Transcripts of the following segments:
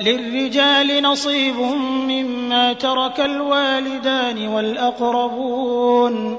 للرجال نصيب مما ترك الوالدان والأقربون.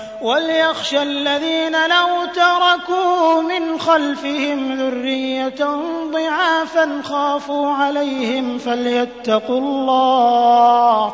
وليخشى الذين لو تركوا من خلفهم ذرية ضعافا خافوا عليهم فليتقوا الله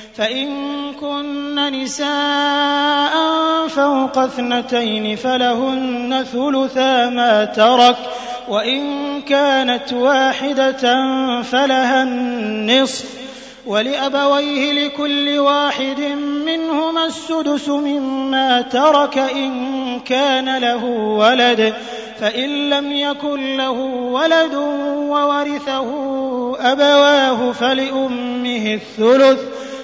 فإن كن نساء فوق اثنتين فلهن ثلثا ما ترك وإن كانت واحدة فلها النصف. ولأبويه لكل واحد منهما السدس مما ترك إن كان له ولد. فإن لم يكن له ولد وورثه أبواه فلأمه الثلث.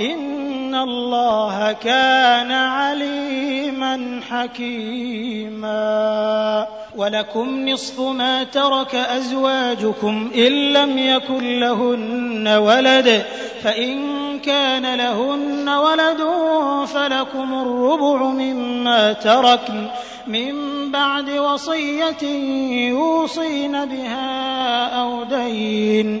إن الله كان عليما حكيما ولكم نصف ما ترك أزواجكم إن لم يكن لهن ولد فإن كان لهن ولد فلكم الربع مما تركن من بعد وصية يوصين بها أو دين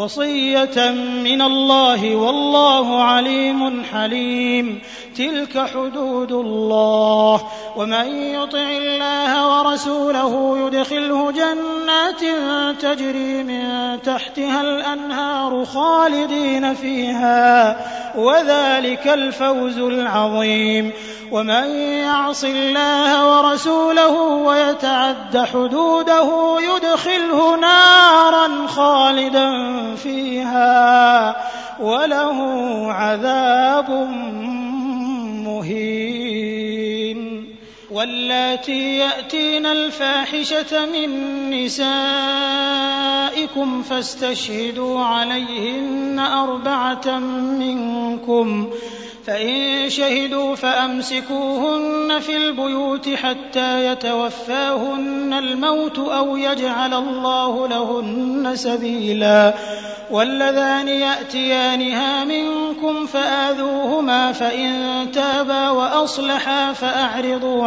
وصية من الله والله عليم حليم. تلك حدود الله. ومن يطع الله ورسوله يدخله جنات تجري من تحتها الأنهار خالدين فيها. وذلك الفوز العظيم. ومن يعص الله ورسوله ويتعد حدوده يدخله نارا خالدا فيها وله عذاب مهين. واللاتي يأتين الفاحشة من نسائكم فاستشهدوا عليهن أربعة منكم فإن شهدوا فأمسكوهن في البيوت حتى يتوفاهن الموت أو يجعل الله لهن سبيلا واللذان يأتيانها منكم فآذوهما فإن تابا وأصلحا فأعرضوا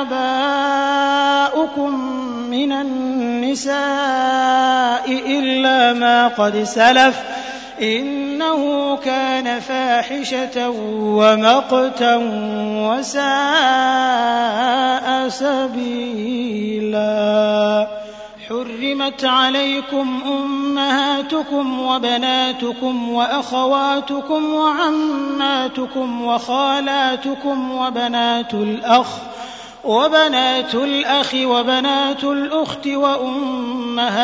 آباؤكم من النساء إلا ما قد سلف إنه كان فاحشة ومقتا وساء سبيلا حرمت عليكم أمهاتكم وبناتكم وأخواتكم وعماتكم وخالاتكم وبنات الأخ وبنات الأخ وبنات الأخت وأمهاتكم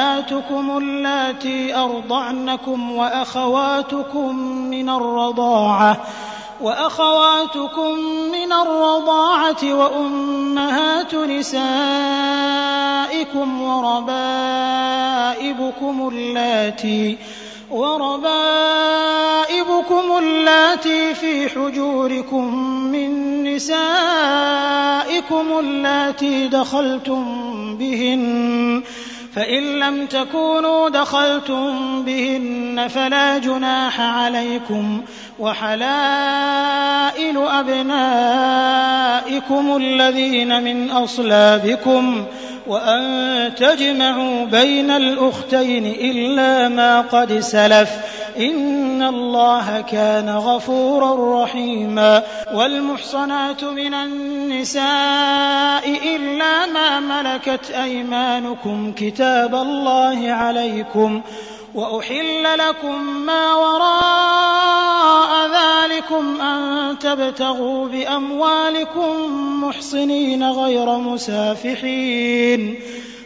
اللاتي أرضعنكم وأخواتكم من الرضاعة وأخواتكم من الرضاعة وأمهات نسائكم وربائبكم اللاتي وربائبكم اللاتي في حجوركم من نسائكم اللاتي دخلتم بهن فإن لم تكونوا دخلتم بهن فلا جناح عليكم وحلائل أبنائكم الذين من أصلابكم وأن تجمعوا بين الأختين إلا ما قد سلف. إن الله كان غفورا رحيما. والمحصنات من النساء إلا ما ملكت أيمانكم كتاب الله عليكم. وأحل لكم ما وراء ذلكم أن تبتغوا بأموالكم محصنين غير مسافحين.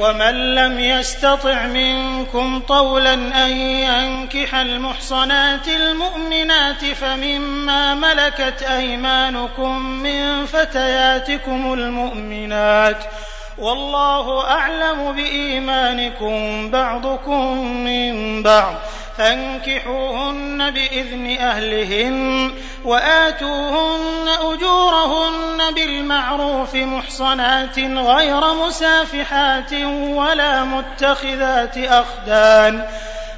ومن لم يستطع منكم طولا أن ينكح المحصنات المؤمنات فمما ملكت أيمانكم من فتياتكم المؤمنات والله أعلم بإيمانكم بعضكم من بعض. فانكحوهن بإذن أهلهن وآتوهن أجورهن بالمعروف محصنات غير مسافحات ولا متخذات أخدان.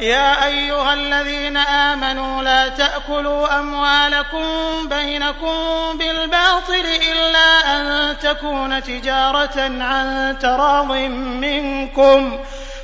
يا أيها الذين آمنوا لا تأكلوا أموالكم بينكم بالباطل إلا أن تكون تجارة عن تراض منكم.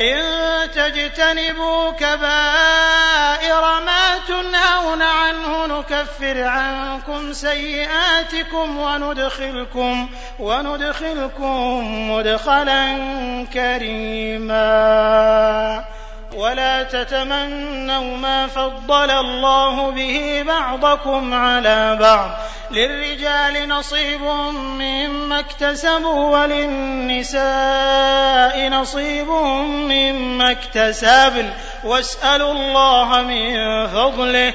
إن تجتنبوا كبائر ما تنهون عنه نكفر عنكم سيئاتكم وندخلكم وندخلكم مدخلا كريما ولا تتمنوا ما فضل الله به بعضكم على بعض. للرجال نصيب مما اكتسبوا وللنساء نصيب مما اكتسبن. واسألوا الله من فضله.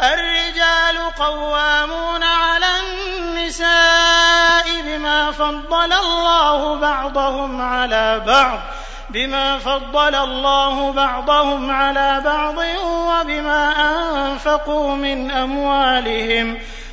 الرجال قوامون على النساء بما فضل الله بعضهم على بعض بما فضل الله بعضهم على بعض وبما أنفقوا من أموالهم.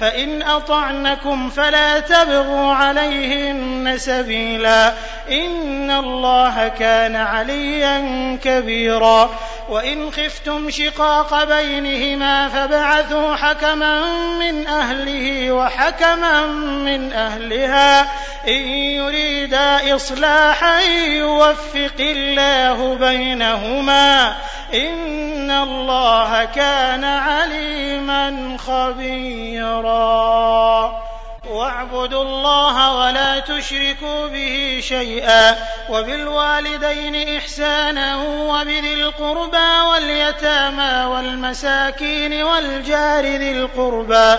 فإن أطعنكم فلا تبغوا عليهن سبيلا. إن الله كان عليا كبيرا. وإن خفتم شقاق بينهما فبعثوا حكما من أهله وحكما من أهلها. إن يريدا إصلاحا يوفق الله بينهما. إن الله كان عليما خبيرا. واعبدوا الله ولا تشركوا به شيئا. وبالوالدين إحسانا وبذي القربى واليتامى والمساكين والجار ذي القربى.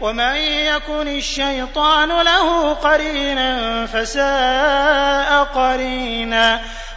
ومن يكن الشيطان له قرينا فساء قرينا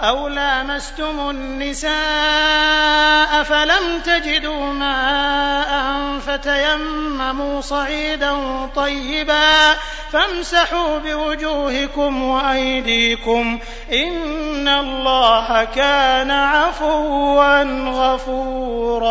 أو لامستم النساء فلم تجدوا ماء فتيمموا صعيدا طيبا فامسحوا بوجوهكم وأيديكم إن الله كان عفوا غفورا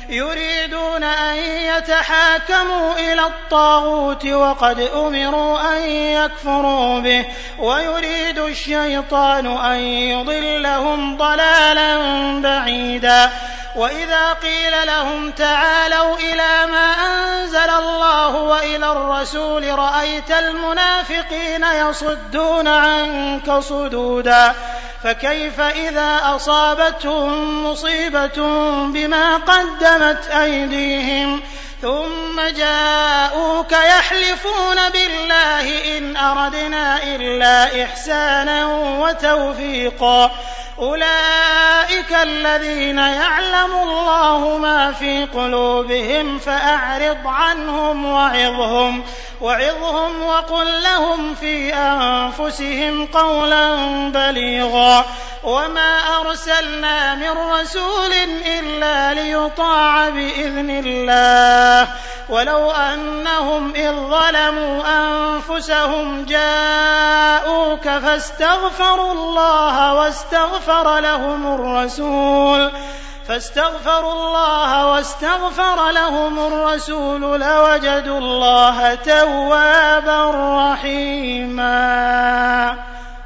يريدون أن يتحاكموا إلى الطاغوت وقد أمروا أن يكفروا به ويريد الشيطان أن يضلهم ضلالا بعيدا. وإذا قيل لهم تعالوا إلى ما أنزل الله وإلى الرسول رأيت المنافقين يصدون عنك صدودا. فكيف إذا أصابتهم مصيبة بما قدمت أيديهم ثم جاءوك يحلفون بالله إن أردنا إلا إحسانا وتوفيقا. أولئك الذين يعلم الله ما في قلوبهم فأعرض عنهم وعظهم وعظهم وقل لهم في أنفسهم قولا بليغا. وما أرسلنا من رسول إلا ليطاع بإذن الله ولو أنهم إذ ظلموا أنفسهم جاءوك فاستغفروا الله واستغفر لهم الرسول فاستغفروا الله واستغفر لهم الرسول لوجدوا الله توابا رحيما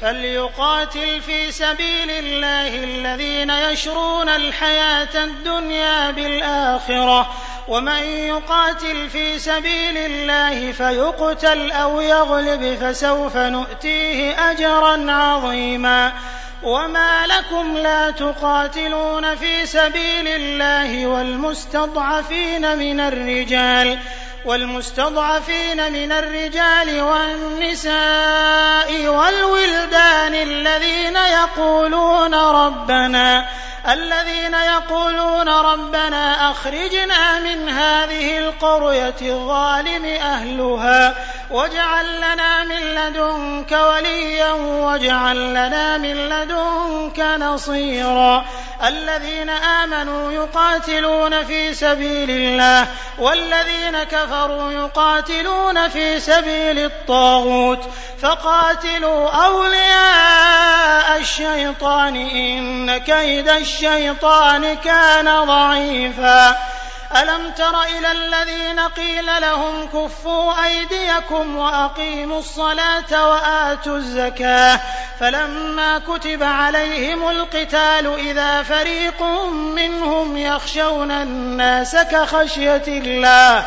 فليقاتل في سبيل الله الذين يشرون الحياة الدنيا بالآخرة. ومن يقاتل في سبيل الله فيقتل أو يغلب فسوف نؤتيه أجرا عظيما. وما لكم لا تقاتلون في سبيل الله والمستضعفين من الرجال. والمستضعفين من الرجال والنساء والولدان الذين يقولون ربنا الذين يقولون ربنا أخرجنا من هذه القرية الظالم أهلها واجعل لنا من لدنك وليا واجعل لنا من لدنك نصيرا. الذين آمنوا يقاتلون في سبيل الله والذين كفروا يقاتلون في سبيل الطاغوت فقاتلوا أولياء الشيطان إن كيد الشيطان كان ضعيفا. ألم تر إلى الذين قيل لهم كفوا أيديكم وأقيموا الصلاة وآتوا الزكاة فلما كتب عليهم القتال إذا فريق منهم يخشون الناس كخشية الله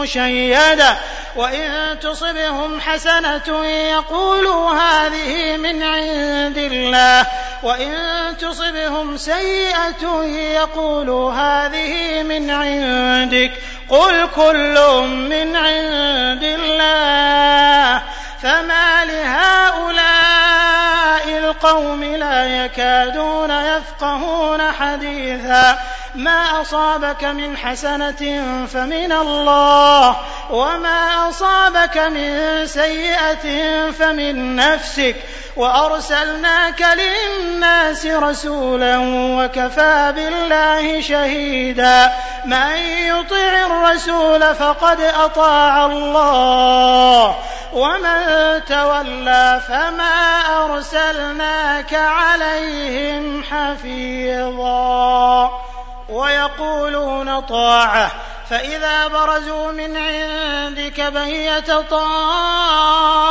مشيدة وإن تصبهم حسنة يقولوا هذه من عند الله وإن تصبهم سيئة يقولوا هذه من عندك. قل كل من عند الله فما لهؤلاء القوم لا يكادون يفقهون حديثا. ما أصابك من حسنة فمن الله وما أصابك من سيئة فمن نفسك. وأرسلناك للناس رسولا وكفى بالله شهيدا. من يطع الرسول فقد أطاع الله. ومن تولى فما أرسلناك عليهم حفيظا. ويقولون طاعة. فإذا برزوا من عندك بيت طائفة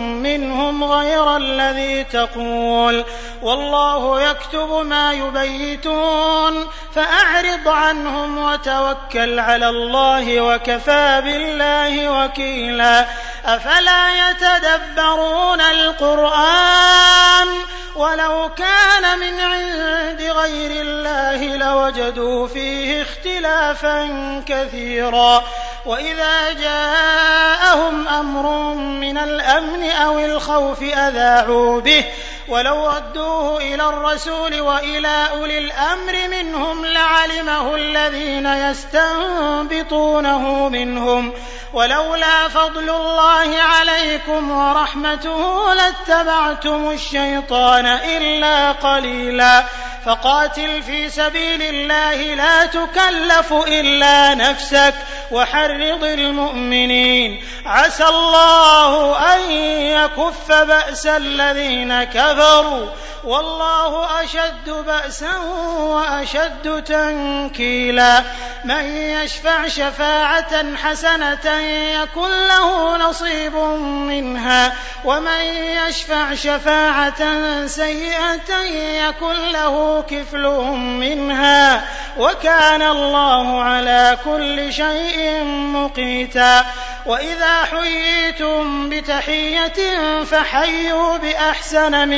منهم غير الذي تقول والله يكتب ما يبيتون فأعرض عنهم وتوكل على الله وكفى بالله وكيلا أفلا يتدبرون القرآن ولو كان من عند غير الله لوجدوا فيه اختلافا كثيرا. وإذا جاءهم أمر من الأمن أو الخوف أذاعوا به. ولو ردوه إلى الرسول وإلى أولي الأمر منهم لعلمه الذين يستنبطونه منهم. ولولا فضل الله عليكم ورحمته لاتبعتم الشيطان إلا قليلا. فقاتل في سبيل الله لا تكلف إلا نفسك وحرض المؤمنين. عسى الله أن يكف بأس الذين كفروا. والله أشد بأسا وأشد تنكيلا. من يشفع شفاعة حسنة يكن له نصيب منها. ومن يشفع شفاعة سيئة يكن له كفل منها. وكان الله على كل شيء مقيتا. وإذا حييتم بتحية فحيوا بأحسن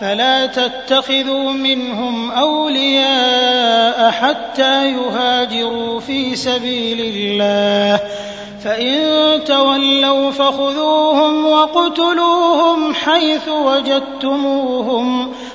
فلا تتخذوا منهم أولياء حتى يهاجروا في سبيل الله. فإن تولوا فخذوهم واقتلوهم حيث وجدتموهم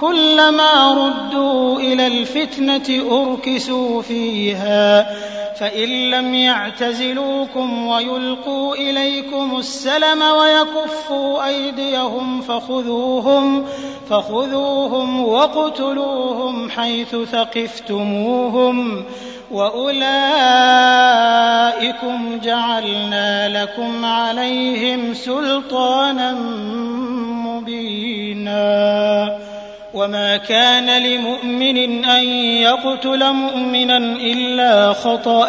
كلما ردوا إلى الفتنة أركسوا فيها فإن لم يعتزلوكم ويلقوا إليكم السلم ويكفوا أيديهم فخذوهم فخذوهم وَاقْتُلُوهُمْ حيث ثقفتموهم وأولئكم جعلنا لكم عليهم سلطانا مبينا. وما كان لمؤمن أن يقتل مؤمنا إلا خطأ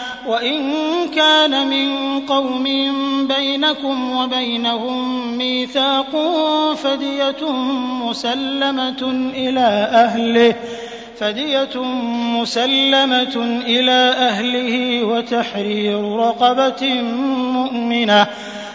وإن كان من قوم بينكم وبينهم ميثاق فدية مسلمة إلى أهله فدية مسلمة إلى أهله وتحرير رقبة مؤمنة.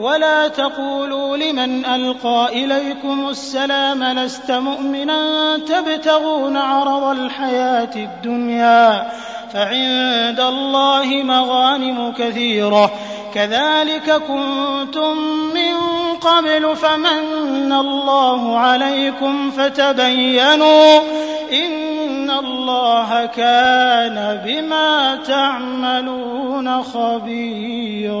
ولا تقولوا لمن ألقى إليكم السلام لست مؤمنا تبتغون عرض الحياة الدنيا فعند الله مغانم كثيرة كذلك كنتم من قبل فمن الله عليكم فتبينوا إن الله كان بما تعملون خبيرا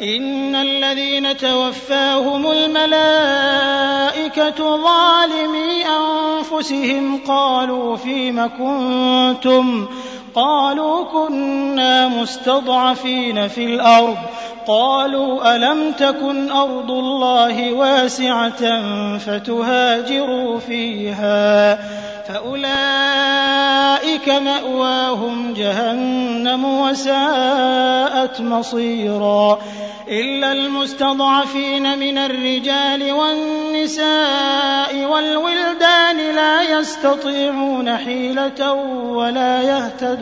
إن الذين توفاهم الملائكة ظالمي أنفسهم قالوا فيم كنتم قالوا كنا مستضعفين في الأرض. قالوا ألم تكن أرض الله واسعة فتهاجروا فيها؟ فأولئك مأواهم جهنم وساءت مصيرا. إلا المستضعفين من الرجال والنساء والولدان لا يستطيعون حيلة ولا يهتدون.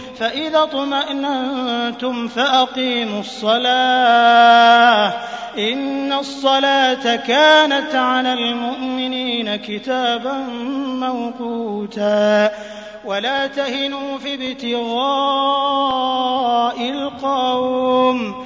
فإذا اطمأننتم فأقيموا الصلاة. إن الصلاة كانت على المؤمنين كتابا موقوتا. ولا تهنوا في ابتغاء القوم.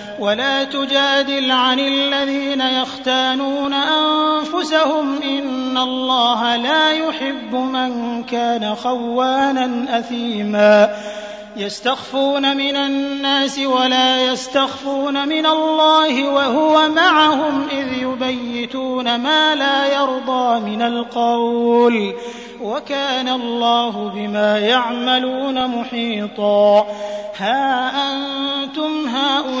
ولا تجادل عن الذين يختانون أنفسهم إن الله لا يحب من كان خوانا أثيما يستخفون من الناس ولا يستخفون من الله وهو معهم إذ يبيتون ما لا يرضى من القول وكان الله بما يعملون محيطا ها أنتم هؤلاء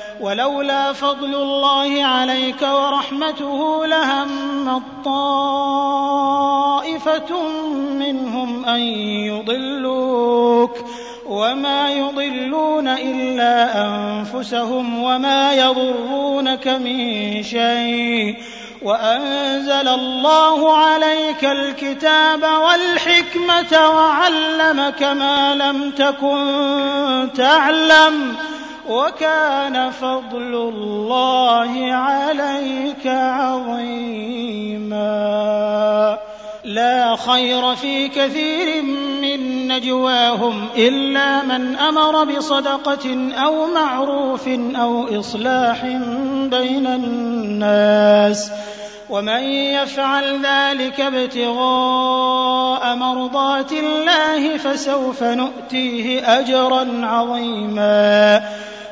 ولولا فضل الله عليك ورحمته لهم طائفة منهم أن يضلوك وما يضلون إلا أنفسهم وما يضرونك من شيء وأنزل الله عليك الكتاب والحكمة وعلمك ما لم تكن تعلم وكان فضل الله عليك عظيما. لا خير في كثير من نجواهم إلا من أمر بصدقة أو معروف أو إصلاح بين الناس. ومن يفعل ذلك ابتغاء مرضات الله فسوف نؤتيه أجرا عظيما.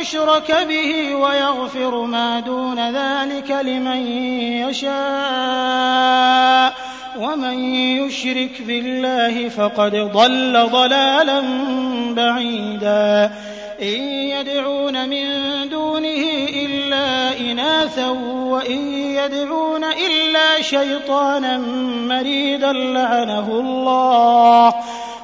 يشرك به ويغفر ما دون ذلك لمن يشاء. ومن يشرك بالله فقد ضل ضلالا بعيدا. إن يدعون من دونه إلا إناثا وإن يدعون إلا شيطانا مريدا لعنه الله.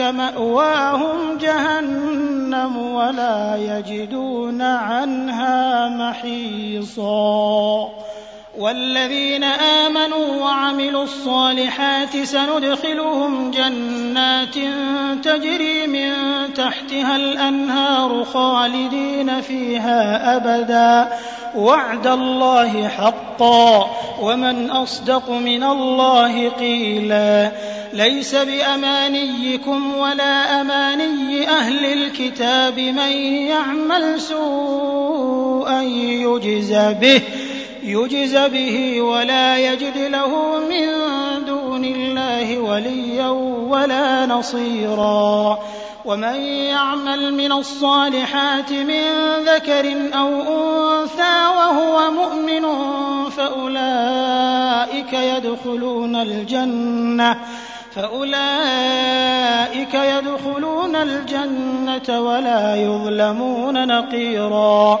مأواهم جهنم ولا يجدون عنها محيصا. والذين آمنوا وعملوا الصالحات سندخلهم جنات تجري من تحتها الأنهار خالدين فيها أبدا. وعد الله حقا. ومن أصدق من الله قيلا. ليس بأمانيكم ولا أماني أهل الكتاب من يعمل سوءا يجز به يجز به ولا يجد له من دون الله وليا ولا نصيرا. ومن يعمل من الصالحات من ذكر أو أنثى وهو مؤمن فأولئك يدخلون الجنة. فأولئك يدخلون الجنة ولا يظلمون نقيرا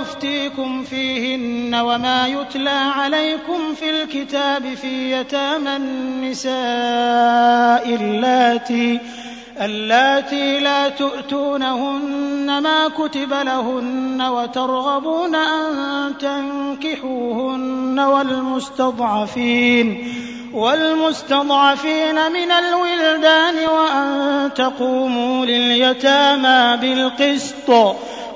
يفتيكم فيهن وما يتلى عليكم في الكتاب في يتامى النساء اللاتي اللاتي لا تؤتونهن ما كتب لهن وترغبون أن تنكحوهن والمستضعفين والمستضعفين من الولدان وأن تقوموا لليتامى بالقسط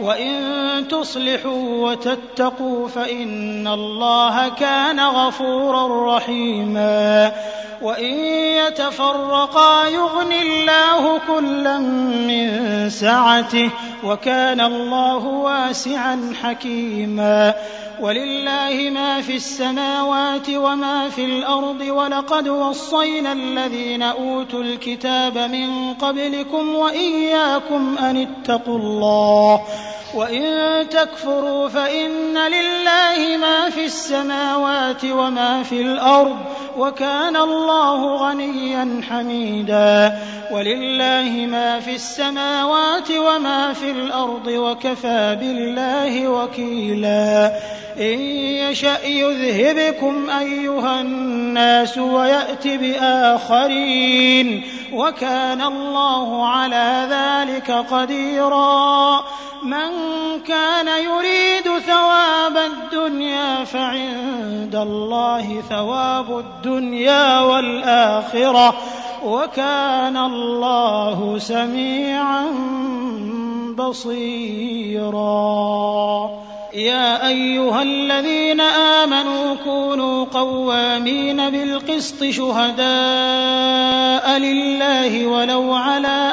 وإن تصلحوا وتتقوا فإن الله كان غفورا رحيما. وإن يتفرقا يغن الله كلا من سعته وكان الله واسعا حكيما. ولله ما في السماوات وما في الأرض ولقد وصينا الذين أوتوا الكتاب من قبلكم وإياكم أن اتقوا الله. وإن تكفروا فإن لله ما في السماوات وما في الأرض وكان الله غنيا حميدا ولله ما في السماوات وما في الأرض وكفى بالله وكيلا إن يشأ يذهبكم أيها الناس ويأت بآخرين وكان الله على ذلك قديرا من كان يريد ثواب الدنيا فعند الله ثواب الدنيا والآخرة وكان الله سميعا بصيرا. يا أيها الذين آمنوا كونوا قوامين بالقسط شهداء لله ولو على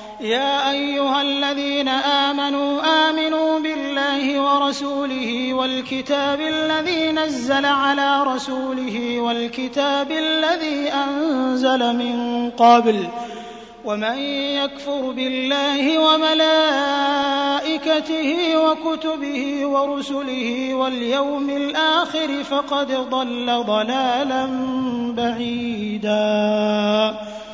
يا أيها الذين آمنوا آمنوا بالله ورسوله والكتاب الذي نزل على رسوله والكتاب الذي أنزل من قبل ومن يكفر بالله وملائكته وكتبه ورسله واليوم الآخر فقد ضل ضلالا بعيدا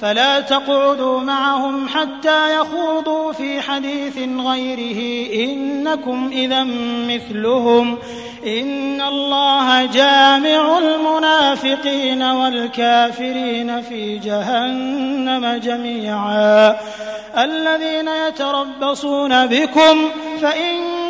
فلا تقعدوا معهم حتى يخوضوا في حديث غيره. إنكم إذا مثلهم. إن الله جامع المنافقين والكافرين في جهنم جميعا. الذين يتربصون بكم فإن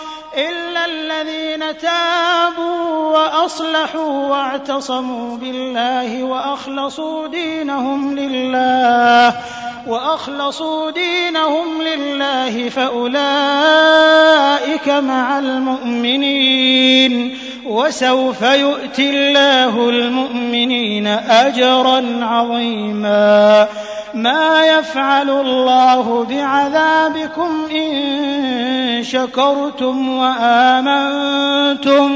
إلا الذين تابوا وأصلحوا واعتصموا بالله وأخلصوا دينهم لله وأخلصوا دينهم لله فأولئك مع المؤمنين وسوف يؤتي الله المؤمنين أجرا عظيما ما يفعل الله بعذابكم إن شكرتم وآمنتم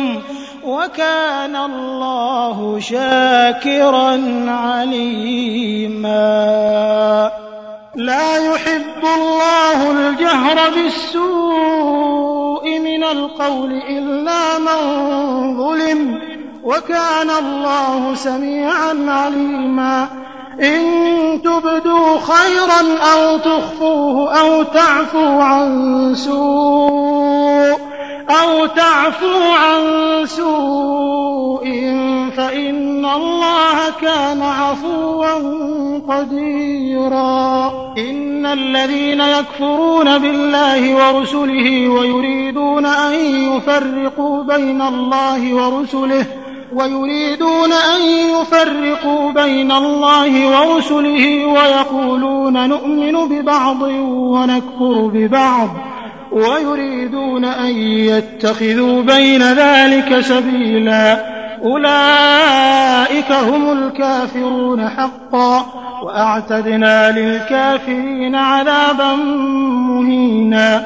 وكان الله شاكرا عليما. لا يحب الله الجهر بالسوء من القول إلا من ظلم وكان الله سميعا عليما. إن تبدوا خيرا أو تخفوه أو تعفوا عن سوء أو تعفوا عن سوء فإن الله كان عفوا قديرا. إن الذين يكفرون بالله ورسله ويريدون أن يفرقوا بين الله ورسله ويريدون أن يفرقوا بين الله ورسله ويقولون نؤمن ببعض ونكفر ببعض ويريدون أن يتخذوا بين ذلك سبيلا. أولئك هم الكافرون حقا وأعتدنا للكافرين عذابا مهينا.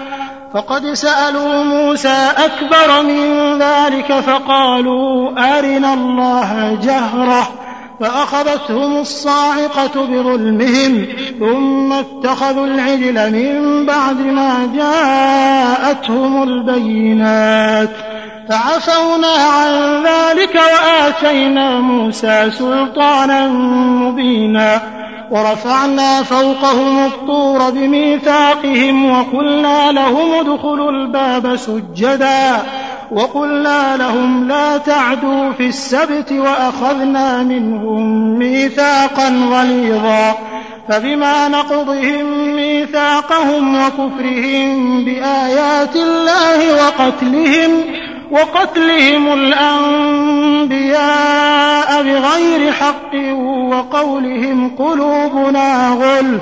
فقد سألوا موسى أكبر من ذلك فقالوا أرنا الله جهرة فأخذتهم الصاعقة بظلمهم ثم اتخذوا العجل من بعد ما جاءتهم البينات فعفونا عن ذلك وآتينا موسى سلطانا مبينا ورفعنا فوقهم الطور بميثاقهم وقلنا لهم ادخلوا الباب سجدا وقلنا لهم لا تعدوا في السبت وأخذنا منهم ميثاقا غليظا فبما نقضهم ميثاقهم وكفرهم بآيات الله وقتلهم وقتلهم الأنبياء بغير حق وقولهم قلوبنا غلف.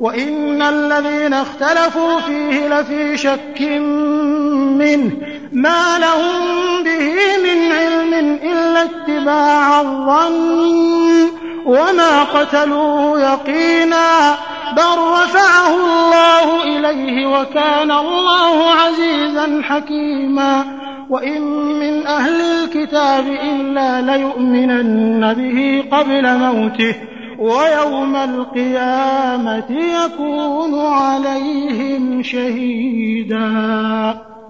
وإن الذين اختلفوا فيه لفي شك منه. ما لهم به من علم إلا اتباع الظن. وما قتلوه يقينا. بل رفعه الله إليه وكان الله عزيزا حكيما. وإن من أهل الكتاب إلا ليؤمنن به قبل موته. ويوم القيامة يكون عليهم شهيدا.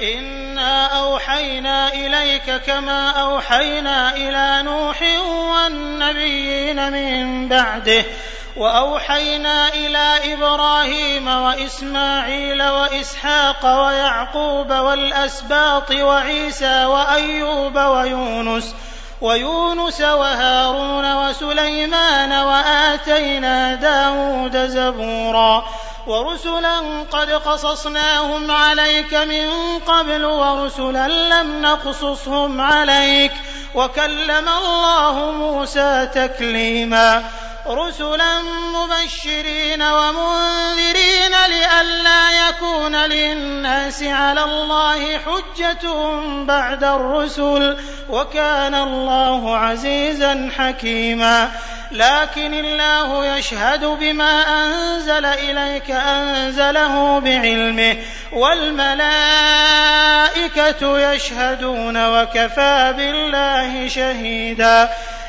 إنا أوحينا إليك كما أوحينا إلى نوح والنبيين من بعده وأوحينا إلى إبراهيم وإسماعيل وإسحاق ويعقوب والأسباط وعيسى وأيوب ويونس ويونس وهارون وسليمان وآتينا داود زبورا ورسلا قد قصصناهم عليك من قبل ورسلا لم نقصصهم عليك وكلم الله موسى تكليما رسلا مبشرين ومنذرين لئلا يكون للناس على الله حجة بعد الرسل وكان الله عزيزا حكيما. لكن الله يشهد بما أنزل إليك أنزله بعلمه والملائكة يشهدون وكفى بالله شهيدا.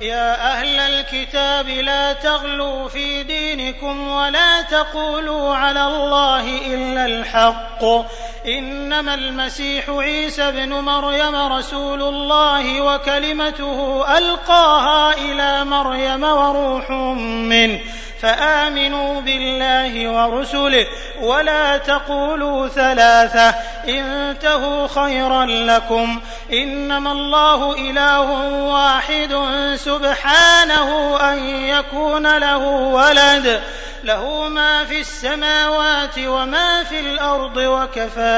يا أهل الكتاب لا تغلوا في دينكم ولا تقولوا على الله إلا الحق. إنما المسيح عيسى ابن مريم رسول الله وكلمته ألقاها إلى مريم وروح منه فآمنوا بالله ورسله. ولا تقولوا ثلاثة انتهوا خيرا لكم. إنما الله إله واحد سبحانه أن يكون له ولد. له ما في السماوات وما في الأرض وكفى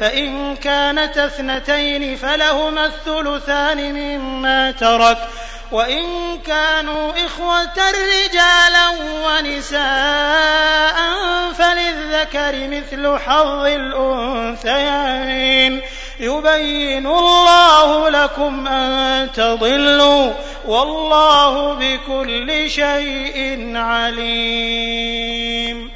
فإن كانت اثنتين فلهما الثلثان مما ترك. وإن كانوا إخوة رجالا ونساء فللذكر مثل حظ الأنثيين. يبين الله لكم أن تضلوا والله بكل شيء عليم.